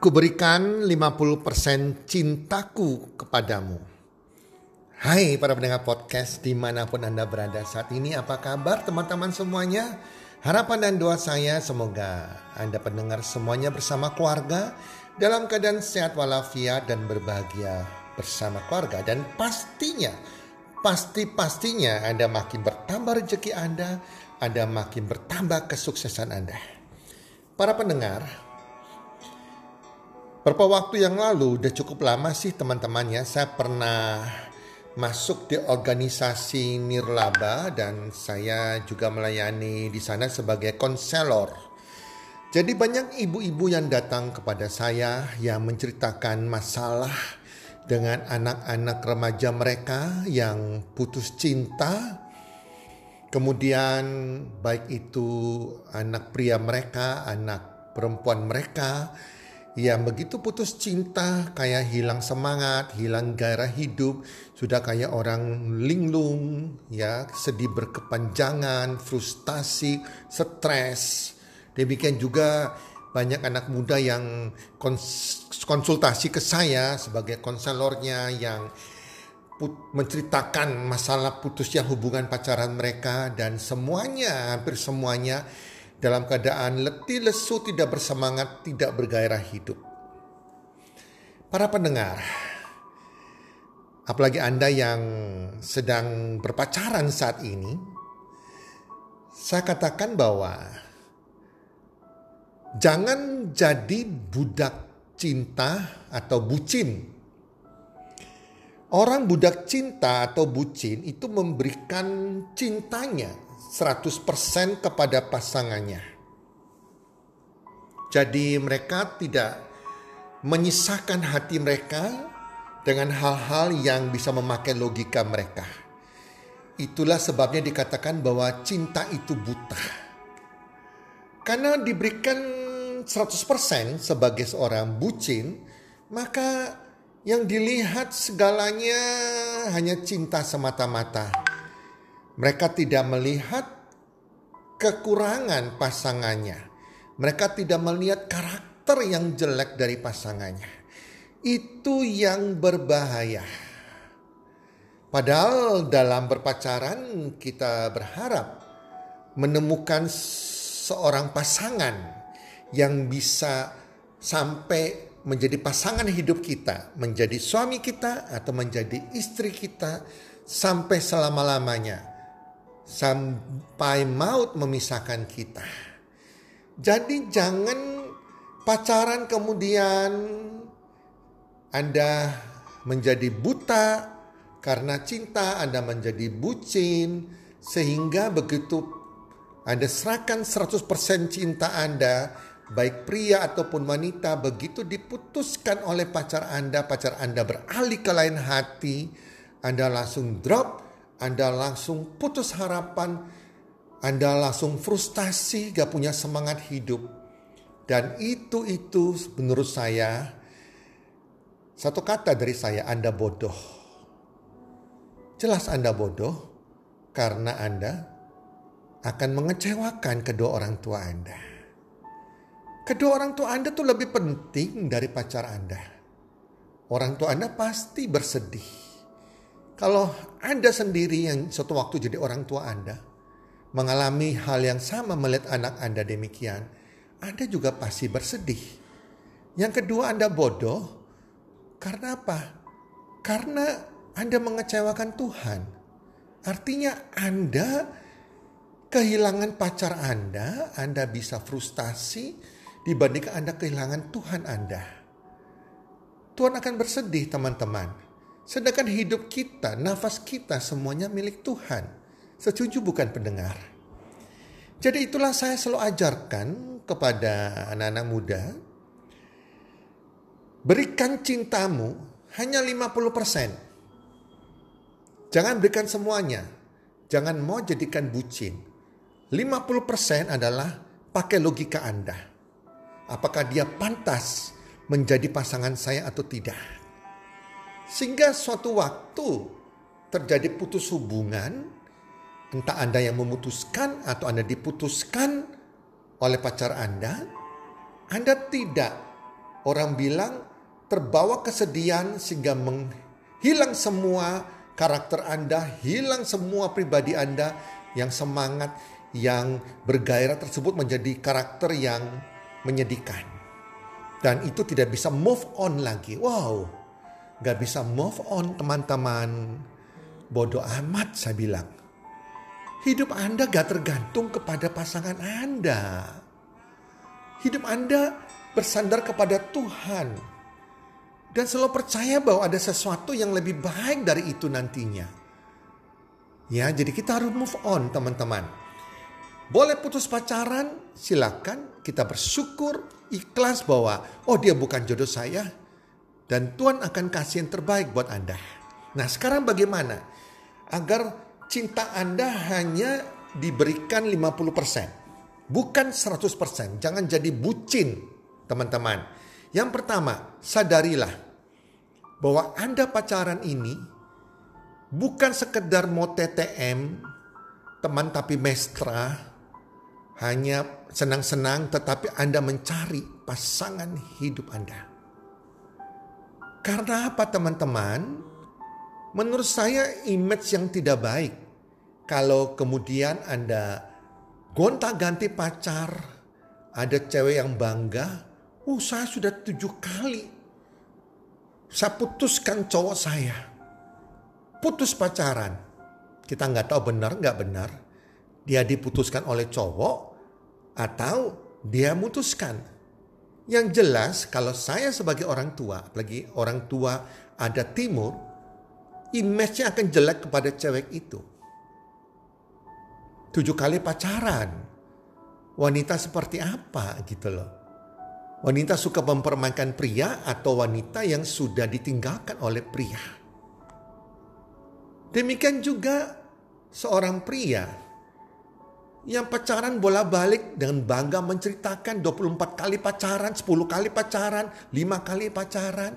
Kuberikan 50% cintaku kepadamu. Hai para pendengar podcast di mana pun Anda berada saat ini apa kabar teman-teman semuanya? Harapan dan doa saya semoga Anda pendengar semuanya bersama keluarga dalam keadaan sehat walafiat dan berbahagia bersama keluarga. Dan pastinya, pasti-pastinya Anda makin bertambah rezeki Anda, Anda makin bertambah kesuksesan Anda. Para pendengar, Beberapa waktu yang lalu, udah cukup lama sih teman-temannya, saya pernah masuk di organisasi Nirlaba dan saya juga melayani di sana sebagai konselor. Jadi banyak ibu-ibu yang datang kepada saya yang menceritakan masalah dengan anak-anak remaja mereka yang putus cinta. Kemudian baik itu anak pria mereka, anak perempuan mereka, yang begitu putus cinta, kayak hilang semangat, hilang gairah hidup, sudah kayak orang linglung, ya, sedih berkepanjangan, frustasi, stres. Demikian juga banyak anak muda yang konsultasi ke saya sebagai konselornya yang menceritakan masalah putusnya hubungan pacaran mereka dan semuanya hampir semuanya dalam keadaan letih lesu, tidak bersemangat, tidak bergairah hidup. Para pendengar, apalagi Anda yang sedang berpacaran saat ini, saya katakan bahwa jangan jadi budak cinta atau bucin. Orang budak cinta atau bucin itu memberikan cintanya 100% kepada pasangannya. Jadi mereka tidak menyisahkan hati mereka dengan hal-hal yang bisa memakai logika mereka. Itulah sebabnya dikatakan bahwa cinta itu buta. Karena diberikan 100% sebagai seorang bucin, maka yang dilihat segalanya hanya cinta semata-mata mereka tidak melihat kekurangan pasangannya. Mereka tidak melihat karakter yang jelek dari pasangannya. Itu yang berbahaya. Padahal dalam berpacaran kita berharap menemukan seorang pasangan yang bisa sampai menjadi pasangan hidup kita, menjadi suami kita atau menjadi istri kita sampai selama-lamanya sampai maut memisahkan kita. Jadi jangan pacaran kemudian Anda menjadi buta karena cinta, Anda menjadi bucin sehingga begitu Anda serahkan 100% cinta Anda baik pria ataupun wanita begitu diputuskan oleh pacar Anda, pacar Anda beralih ke lain hati, Anda langsung drop anda langsung putus harapan, Anda langsung frustasi, gak punya semangat hidup. Dan itu-itu menurut saya, satu kata dari saya, Anda bodoh. Jelas Anda bodoh, karena Anda akan mengecewakan kedua orang tua Anda. Kedua orang tua Anda tuh lebih penting dari pacar Anda. Orang tua Anda pasti bersedih kalau Anda sendiri yang suatu waktu jadi orang tua Anda, mengalami hal yang sama melihat anak Anda demikian, Anda juga pasti bersedih. Yang kedua, Anda bodoh karena apa? Karena Anda mengecewakan Tuhan. Artinya Anda kehilangan pacar Anda, Anda bisa frustasi dibandingkan Anda kehilangan Tuhan Anda. Tuhan akan bersedih teman-teman. Sedangkan hidup kita, nafas kita semuanya milik Tuhan. Setuju bukan pendengar? Jadi itulah saya selalu ajarkan kepada anak-anak muda. Berikan cintamu hanya 50%. Jangan berikan semuanya. Jangan mau jadikan bucin. 50% adalah pakai logika Anda. Apakah dia pantas menjadi pasangan saya atau tidak. Sehingga suatu waktu terjadi putus hubungan, Entah Anda yang memutuskan atau Anda diputuskan oleh pacar Anda, Anda tidak orang bilang terbawa kesedihan sehingga menghilang semua karakter Anda, hilang semua pribadi Anda yang semangat, yang bergairah tersebut menjadi karakter yang menyedihkan. Dan itu tidak bisa move on lagi. Wow, gak bisa move on teman-teman. Bodoh amat saya bilang. Hidup Anda gak tergantung kepada pasangan Anda. Hidup Anda bersandar kepada Tuhan. Dan selalu percaya bahwa ada sesuatu yang lebih baik dari itu nantinya. Ya, jadi kita harus move on teman-teman. Boleh putus pacaran, silakan. Kita bersyukur, ikhlas bahwa oh dia bukan jodoh saya. Dan Tuhan akan kasih yang terbaik buat Anda. Nah sekarang bagaimana? Agar cinta Anda hanya diberikan 50%. Bukan 100%. Jangan jadi bucin, teman-teman. Yang pertama, sadarilah bahwa Anda pacaran ini bukan sekedar mau TTM, teman tapi mestra, hanya senang-senang tetapi Anda mencari pasangan hidup Anda. Karena apa teman-teman? Menurut saya image yang tidak baik. Kalau kemudian Anda gonta-ganti pacar, ada cewek yang bangga, oh saya sudah tujuh kali. Saya putuskan cowok saya. Putus pacaran. Kita nggak tahu benar nggak benar. Dia diputuskan oleh cowok atau dia memutuskan. Yang jelas kalau saya sebagai orang tua, apalagi orang tua ada timur, image-nya akan jelek kepada cewek itu. Tujuh kali pacaran. Wanita seperti apa gitu loh. Wanita suka mempermainkan pria atau wanita yang sudah ditinggalkan oleh pria. Demikian juga seorang pria yang pacaran bola balik dengan bangga menceritakan 24 kali pacaran, 10 kali pacaran, 5 kali pacaran.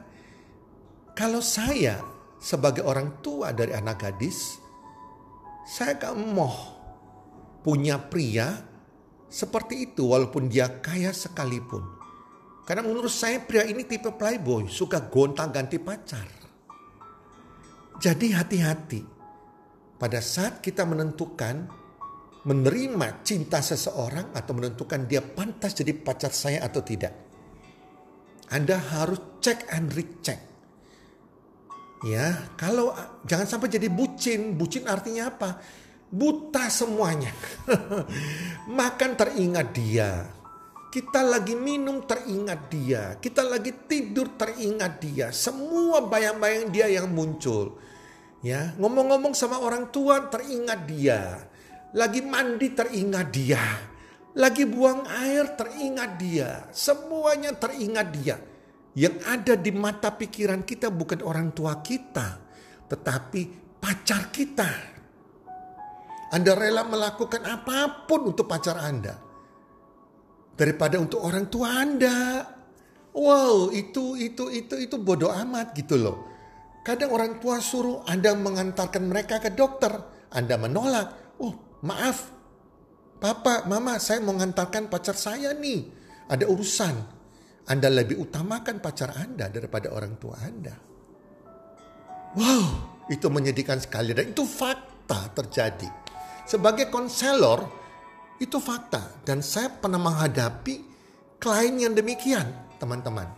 Kalau saya sebagai orang tua dari anak gadis, saya gak mau punya pria seperti itu walaupun dia kaya sekalipun. Karena menurut saya pria ini tipe playboy, suka gonta ganti pacar. Jadi hati-hati pada saat kita menentukan menerima cinta seseorang atau menentukan dia pantas jadi pacar saya atau tidak. Anda harus cek and recheck Ya, kalau jangan sampai jadi bucin. Bucin artinya apa? Buta semuanya. Makan teringat dia. Kita lagi minum teringat dia. Kita lagi tidur teringat dia. Semua bayang-bayang dia yang muncul. Ya, ngomong-ngomong sama orang tua teringat dia. Lagi mandi teringat dia. Lagi buang air teringat dia. Semuanya teringat dia yang ada di mata pikiran kita bukan orang tua kita, tetapi pacar kita. Anda rela melakukan apa pun untuk pacar Anda daripada untuk orang tua Anda. Wow, itu itu itu itu bodoh amat gitu loh. Kadang orang tua suruh Anda mengantarkan mereka ke dokter, Anda menolak. Oh, maaf. Papa, mama, saya mau mengantarkan pacar saya nih. Ada urusan. Anda lebih utamakan pacar Anda daripada orang tua Anda. Wow, itu menyedihkan sekali dan itu fakta terjadi. Sebagai konselor, itu fakta. Dan saya pernah menghadapi klien yang demikian, teman-teman.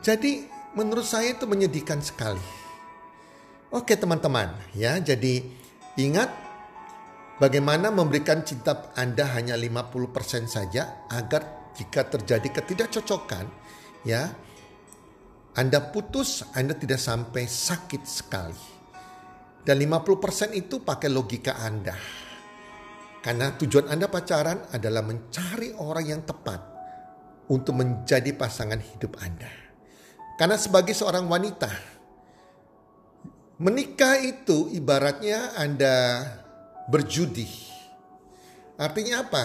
Jadi menurut saya itu menyedihkan sekali. Oke teman-teman, ya jadi ingat bagaimana memberikan cinta Anda hanya 50% saja agar jika terjadi ketidakcocokan, ya Anda putus, Anda tidak sampai sakit sekali. Dan 50% itu pakai logika Anda. Karena tujuan Anda pacaran adalah mencari orang yang tepat untuk menjadi pasangan hidup Anda. Karena sebagai seorang wanita, Menikah itu ibaratnya Anda berjudi. Artinya apa?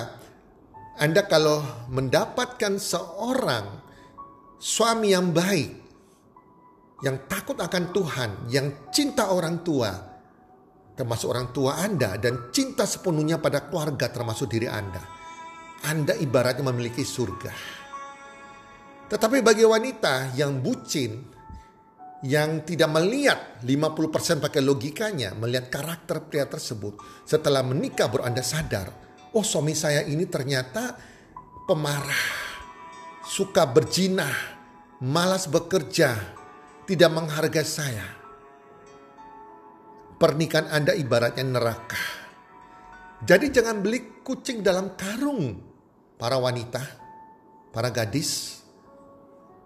Anda kalau mendapatkan seorang suami yang baik, yang takut akan Tuhan, yang cinta orang tua, termasuk orang tua Anda, dan cinta sepenuhnya pada keluarga termasuk diri Anda. Anda ibaratnya memiliki surga. Tetapi bagi wanita yang bucin, yang tidak melihat 50% pakai logikanya, melihat karakter pria tersebut. Setelah menikah baru Anda sadar, oh suami saya ini ternyata pemarah, suka berjinah, malas bekerja, tidak menghargai saya. Pernikahan Anda ibaratnya neraka. Jadi jangan beli kucing dalam karung para wanita, para gadis.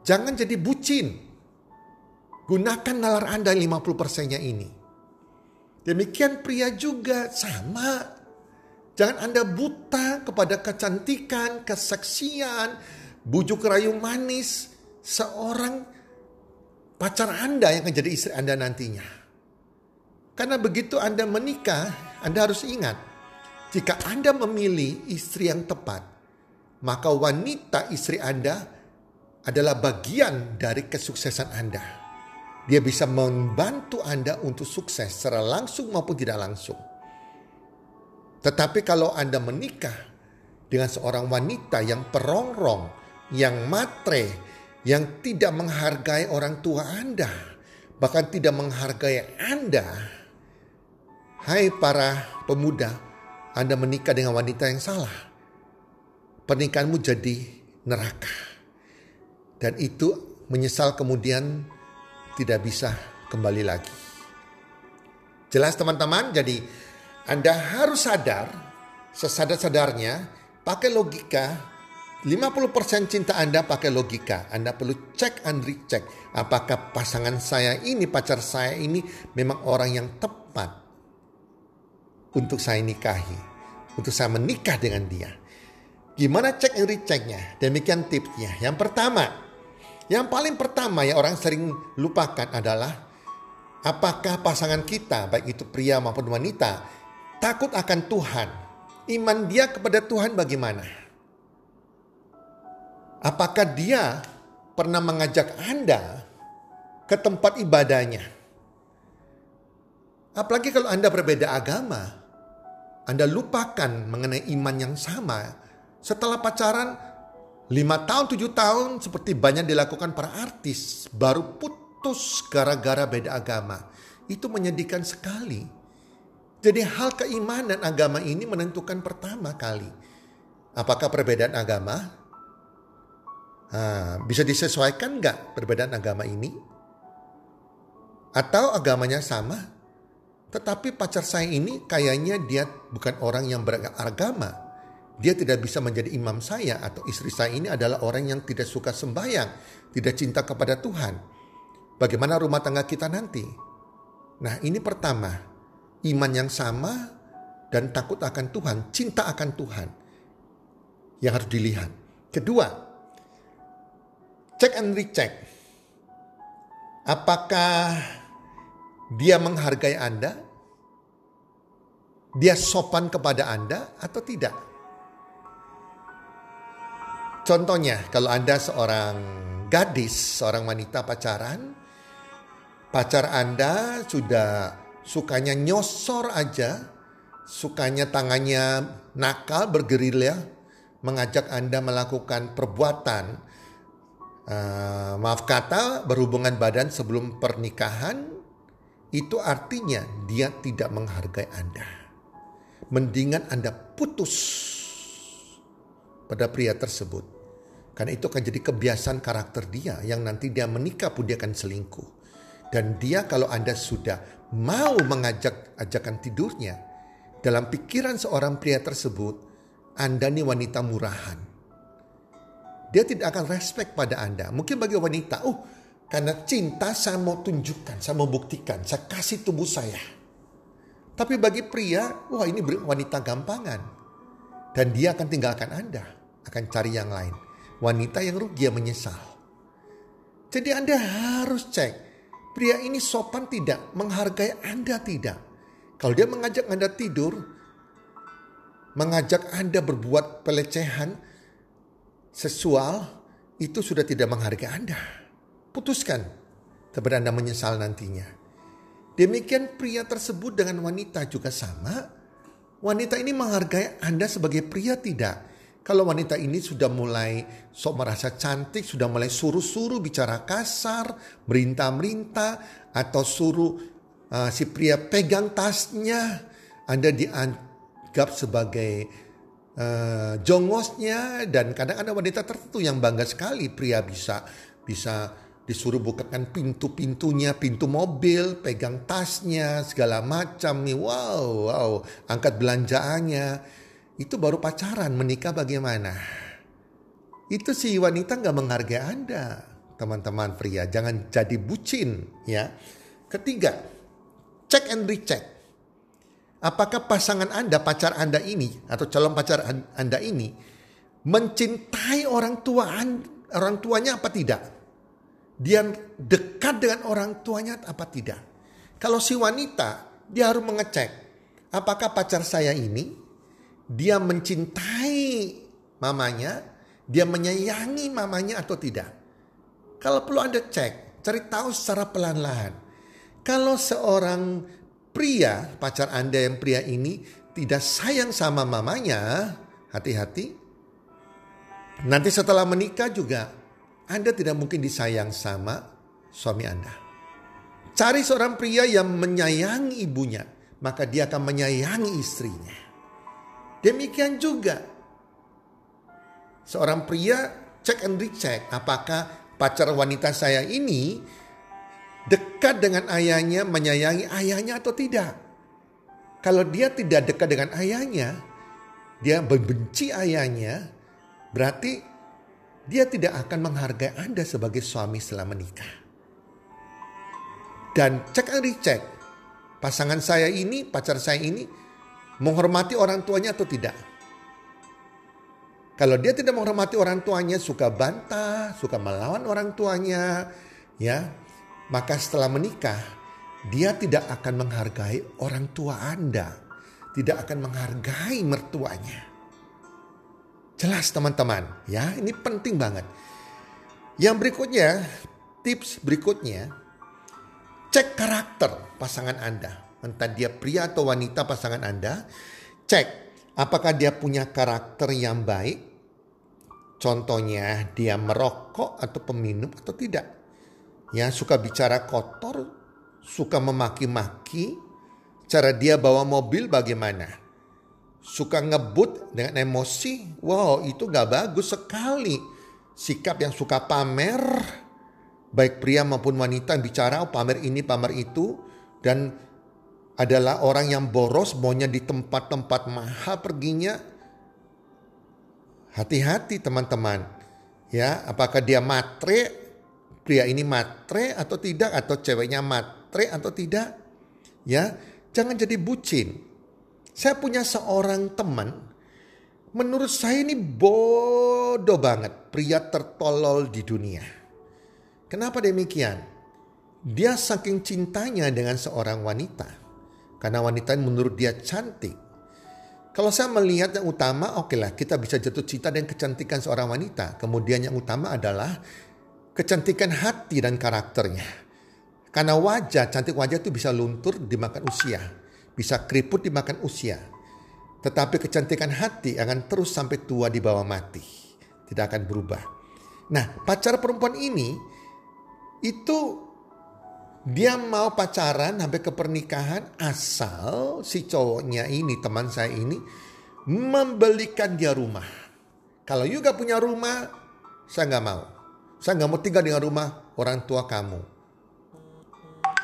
Jangan jadi bucin Gunakan nalar Anda 50 persennya ini. Demikian pria juga sama. Jangan Anda buta kepada kecantikan, keseksian, bujuk rayu manis seorang pacar Anda yang akan jadi istri Anda nantinya. Karena begitu Anda menikah, Anda harus ingat, jika Anda memilih istri yang tepat, maka wanita istri Anda adalah bagian dari kesuksesan Anda. Dia bisa membantu Anda untuk sukses secara langsung maupun tidak langsung. Tetapi kalau Anda menikah dengan seorang wanita yang perongrong, yang matre, yang tidak menghargai orang tua Anda, bahkan tidak menghargai Anda, hai para pemuda, Anda menikah dengan wanita yang salah. Pernikahanmu jadi neraka. Dan itu menyesal kemudian tidak bisa kembali lagi. Jelas teman-teman, jadi Anda harus sadar, sesadar-sadarnya, pakai logika, 50% cinta Anda pakai logika. Anda perlu cek and recheck. Apakah pasangan saya ini, pacar saya ini memang orang yang tepat untuk saya nikahi. Untuk saya menikah dengan dia. Gimana cek and rechecknya? Demikian tipsnya. Yang pertama, yang paling pertama yang orang sering lupakan adalah apakah pasangan kita, baik itu pria maupun wanita, takut akan Tuhan. Iman dia kepada Tuhan bagaimana? Apakah dia pernah mengajak Anda ke tempat ibadahnya? Apalagi kalau Anda berbeda agama, Anda lupakan mengenai iman yang sama. Setelah pacaran, Lima tahun, tujuh tahun seperti banyak dilakukan para artis. Baru putus gara-gara beda agama. Itu menyedihkan sekali. Jadi hal keimanan agama ini menentukan pertama kali. Apakah perbedaan agama? Nah, bisa disesuaikan nggak perbedaan agama ini? Atau agamanya sama? Tetapi pacar saya ini kayaknya dia bukan orang yang beragama dia tidak bisa menjadi imam saya atau istri saya ini adalah orang yang tidak suka sembahyang, tidak cinta kepada Tuhan. Bagaimana rumah tangga kita nanti? Nah, ini pertama, iman yang sama dan takut akan Tuhan, cinta akan Tuhan yang harus dilihat. Kedua, cek and recheck. Apakah dia menghargai Anda? Dia sopan kepada Anda atau tidak? Contohnya, kalau Anda seorang gadis, seorang wanita pacaran, pacar Anda sudah sukanya nyosor aja, sukanya tangannya nakal, bergerilya, mengajak Anda melakukan perbuatan, uh, maaf kata, berhubungan badan sebelum pernikahan, itu artinya dia tidak menghargai Anda. Mendingan Anda putus pada pria tersebut. Karena itu akan jadi kebiasaan karakter dia yang nanti dia menikah pun dia akan selingkuh. Dan dia kalau Anda sudah mau mengajak ajakan tidurnya, dalam pikiran seorang pria tersebut, Anda ini wanita murahan. Dia tidak akan respect pada Anda. Mungkin bagi wanita, oh karena cinta saya mau tunjukkan, saya mau buktikan, saya kasih tubuh saya. Tapi bagi pria, wah ini wanita gampangan. Dan dia akan tinggalkan Anda, akan cari yang lain. Wanita yang rugi yang menyesal. Jadi Anda harus cek, pria ini sopan tidak, menghargai Anda tidak. Kalau dia mengajak Anda tidur, mengajak Anda berbuat pelecehan seksual, itu sudah tidak menghargai Anda putuskan kepada Anda menyesal nantinya. Demikian pria tersebut dengan wanita juga sama. Wanita ini menghargai Anda sebagai pria tidak. Kalau wanita ini sudah mulai sok merasa cantik, sudah mulai suruh-suruh bicara kasar, merintah-merintah, atau suruh uh, si pria pegang tasnya, Anda dianggap sebagai uh, jongosnya dan kadang ada wanita tertentu yang bangga sekali pria bisa bisa disuruh bukakan pintu-pintunya, pintu mobil, pegang tasnya, segala macam nih. Wow, wow, angkat belanjaannya. Itu baru pacaran, menikah bagaimana? Itu si wanita nggak menghargai Anda, teman-teman pria. Jangan jadi bucin, ya. Ketiga, check and recheck. Apakah pasangan Anda, pacar Anda ini, atau calon pacar Anda ini, mencintai orang tua orang tuanya apa tidak? dia dekat dengan orang tuanya apa tidak. Kalau si wanita, dia harus mengecek apakah pacar saya ini dia mencintai mamanya, dia menyayangi mamanya atau tidak. Kalau perlu Anda cek, cari tahu secara pelan-pelan. Kalau seorang pria, pacar Anda yang pria ini tidak sayang sama mamanya, hati-hati. Nanti setelah menikah juga anda tidak mungkin disayang sama suami Anda. Cari seorang pria yang menyayangi ibunya, maka dia akan menyayangi istrinya. Demikian juga seorang pria cek and recheck apakah pacar wanita saya ini dekat dengan ayahnya, menyayangi ayahnya atau tidak. Kalau dia tidak dekat dengan ayahnya, dia membenci ayahnya, berarti dia tidak akan menghargai Anda sebagai suami setelah menikah. Dan cek and recheck, pasangan saya ini, pacar saya ini, menghormati orang tuanya atau tidak. Kalau dia tidak menghormati orang tuanya, suka bantah, suka melawan orang tuanya, ya, maka setelah menikah, dia tidak akan menghargai orang tua Anda, tidak akan menghargai mertuanya. Jelas teman-teman, ya ini penting banget. Yang berikutnya, tips berikutnya, cek karakter pasangan Anda. Entah dia pria atau wanita pasangan Anda, cek apakah dia punya karakter yang baik. Contohnya dia merokok atau peminum atau tidak. Ya suka bicara kotor, suka memaki-maki, cara dia bawa mobil bagaimana suka ngebut dengan emosi, wow itu gak bagus sekali. Sikap yang suka pamer, baik pria maupun wanita yang bicara oh, pamer ini pamer itu dan adalah orang yang boros maunya di tempat-tempat mahal perginya. Hati-hati teman-teman. Ya, apakah dia matre? Pria ini matre atau tidak atau ceweknya matre atau tidak? Ya, jangan jadi bucin. Saya punya seorang teman, menurut saya ini bodoh banget, pria tertolol di dunia. Kenapa demikian? Dia saking cintanya dengan seorang wanita. Karena wanita menurut dia cantik. Kalau saya melihat yang utama, oke lah kita bisa jatuh cinta dengan kecantikan seorang wanita. Kemudian yang utama adalah kecantikan hati dan karakternya. Karena wajah, cantik wajah itu bisa luntur dimakan usia bisa keriput dimakan usia. Tetapi kecantikan hati akan terus sampai tua di bawah mati. Tidak akan berubah. Nah pacar perempuan ini itu dia mau pacaran sampai ke pernikahan asal si cowoknya ini, teman saya ini, membelikan dia rumah. Kalau you gak punya rumah, saya gak mau. Saya gak mau tinggal dengan rumah orang tua kamu.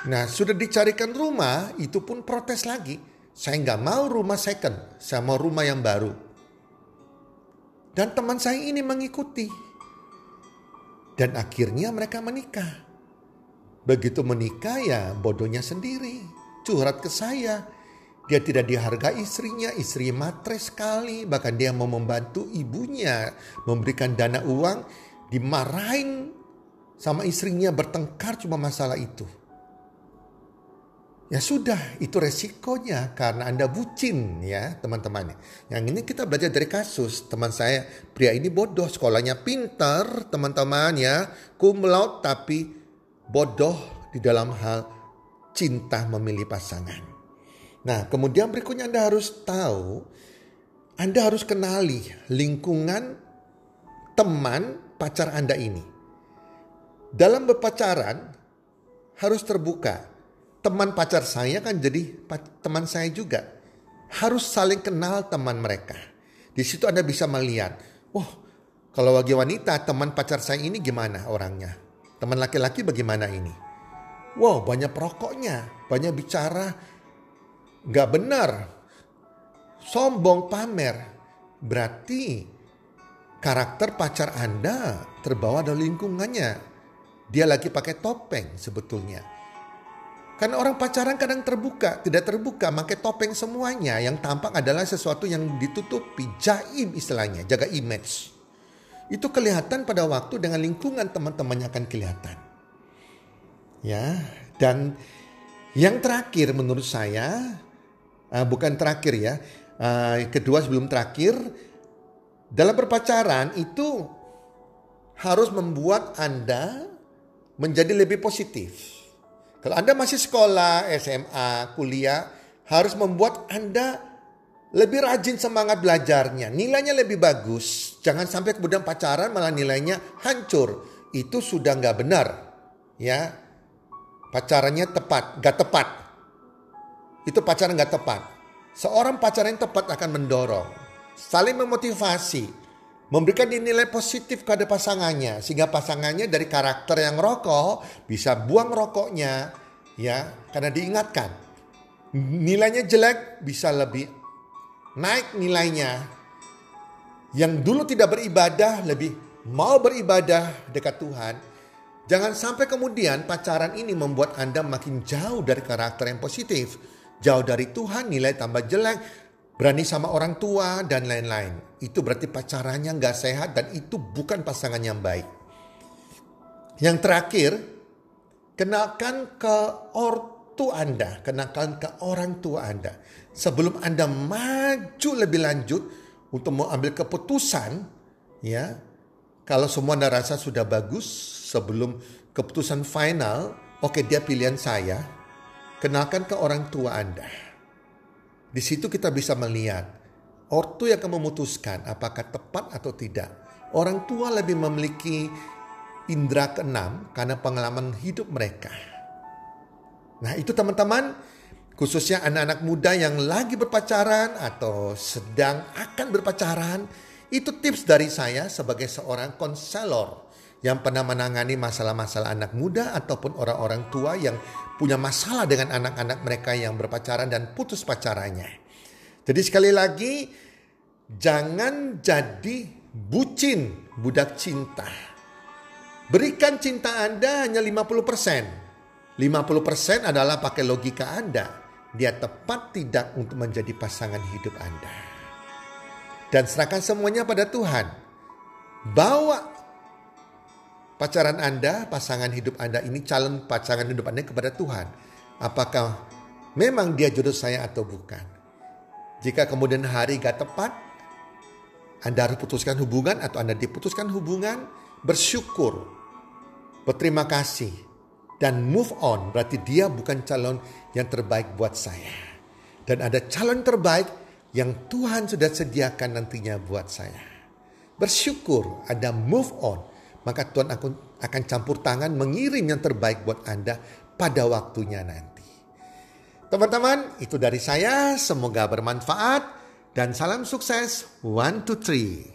Nah sudah dicarikan rumah, itu pun protes lagi. Saya gak mau rumah second, saya mau rumah yang baru. Dan teman saya ini mengikuti. Dan akhirnya mereka menikah. Begitu menikah ya bodohnya sendiri. Curhat ke saya. Dia tidak dihargai istrinya, istri matre sekali. Bahkan dia mau membantu ibunya memberikan dana uang. Dimarahin sama istrinya bertengkar cuma masalah itu. Ya sudah, itu resikonya karena Anda bucin ya teman-teman. Yang ini kita belajar dari kasus teman saya pria ini bodoh sekolahnya pintar teman-teman ya cum laude tapi bodoh di dalam hal cinta memilih pasangan. Nah, kemudian berikutnya Anda harus tahu, Anda harus kenali lingkungan teman pacar Anda ini. Dalam berpacaran harus terbuka. Teman pacar saya kan jadi teman saya juga. Harus saling kenal teman mereka. Di situ Anda bisa melihat, wah, kalau bagi wanita teman pacar saya ini gimana orangnya? Teman laki-laki bagaimana ini? Wow, banyak perokoknya, banyak bicara nggak benar, sombong pamer. Berarti karakter pacar Anda terbawa dari lingkungannya. Dia lagi pakai topeng sebetulnya. Karena orang pacaran kadang terbuka, tidak terbuka, pakai topeng semuanya. Yang tampak adalah sesuatu yang ditutupi, jaim istilahnya, jaga image. Itu kelihatan pada waktu dengan lingkungan teman-temannya akan kelihatan. Ya, dan yang terakhir menurut saya uh, bukan terakhir ya, uh, kedua sebelum terakhir dalam berpacaran itu harus membuat Anda menjadi lebih positif. Kalau Anda masih sekolah, SMA, kuliah, harus membuat Anda lebih rajin semangat belajarnya, nilainya lebih bagus. Jangan sampai kemudian pacaran malah nilainya hancur. Itu sudah nggak benar. Ya, pacarannya tepat, nggak tepat. Itu pacaran nggak tepat. Seorang pacaran yang tepat akan mendorong, saling memotivasi, memberikan nilai positif kepada pasangannya sehingga pasangannya dari karakter yang rokok bisa buang rokoknya ya karena diingatkan nilainya jelek bisa lebih naik nilainya. Yang dulu tidak beribadah lebih mau beribadah dekat Tuhan. Jangan sampai kemudian pacaran ini membuat Anda makin jauh dari karakter yang positif. Jauh dari Tuhan, nilai tambah jelek, berani sama orang tua dan lain-lain. Itu berarti pacarannya nggak sehat dan itu bukan pasangan yang baik. Yang terakhir, kenalkan ke ortu Anda, kenalkan ke orang tua Anda sebelum Anda maju lebih lanjut untuk mengambil keputusan, ya, kalau semua Anda rasa sudah bagus sebelum keputusan final, oke okay, dia pilihan saya, kenalkan ke orang tua Anda. Di situ kita bisa melihat ortu yang akan memutuskan apakah tepat atau tidak. Orang tua lebih memiliki indera keenam karena pengalaman hidup mereka. Nah itu teman-teman khususnya anak-anak muda yang lagi berpacaran atau sedang akan berpacaran, itu tips dari saya sebagai seorang konselor yang pernah menangani masalah-masalah anak muda ataupun orang-orang tua yang punya masalah dengan anak-anak mereka yang berpacaran dan putus pacarannya. Jadi sekali lagi, jangan jadi bucin budak cinta. Berikan cinta Anda hanya 50%. 50% adalah pakai logika Anda dia tepat tidak untuk menjadi pasangan hidup Anda. Dan serahkan semuanya pada Tuhan. Bawa pacaran Anda, pasangan hidup Anda ini calon pasangan hidup Anda kepada Tuhan. Apakah memang dia jodoh saya atau bukan? Jika kemudian hari gak tepat, Anda harus putuskan hubungan atau Anda diputuskan hubungan, bersyukur, berterima kasih, dan move on berarti dia bukan calon yang terbaik buat saya. Dan ada calon terbaik yang Tuhan sudah sediakan nantinya buat saya. Bersyukur ada move on. Maka Tuhan akan, campur tangan mengirim yang terbaik buat Anda pada waktunya nanti. Teman-teman, itu dari saya. Semoga bermanfaat dan salam sukses. One, two, three.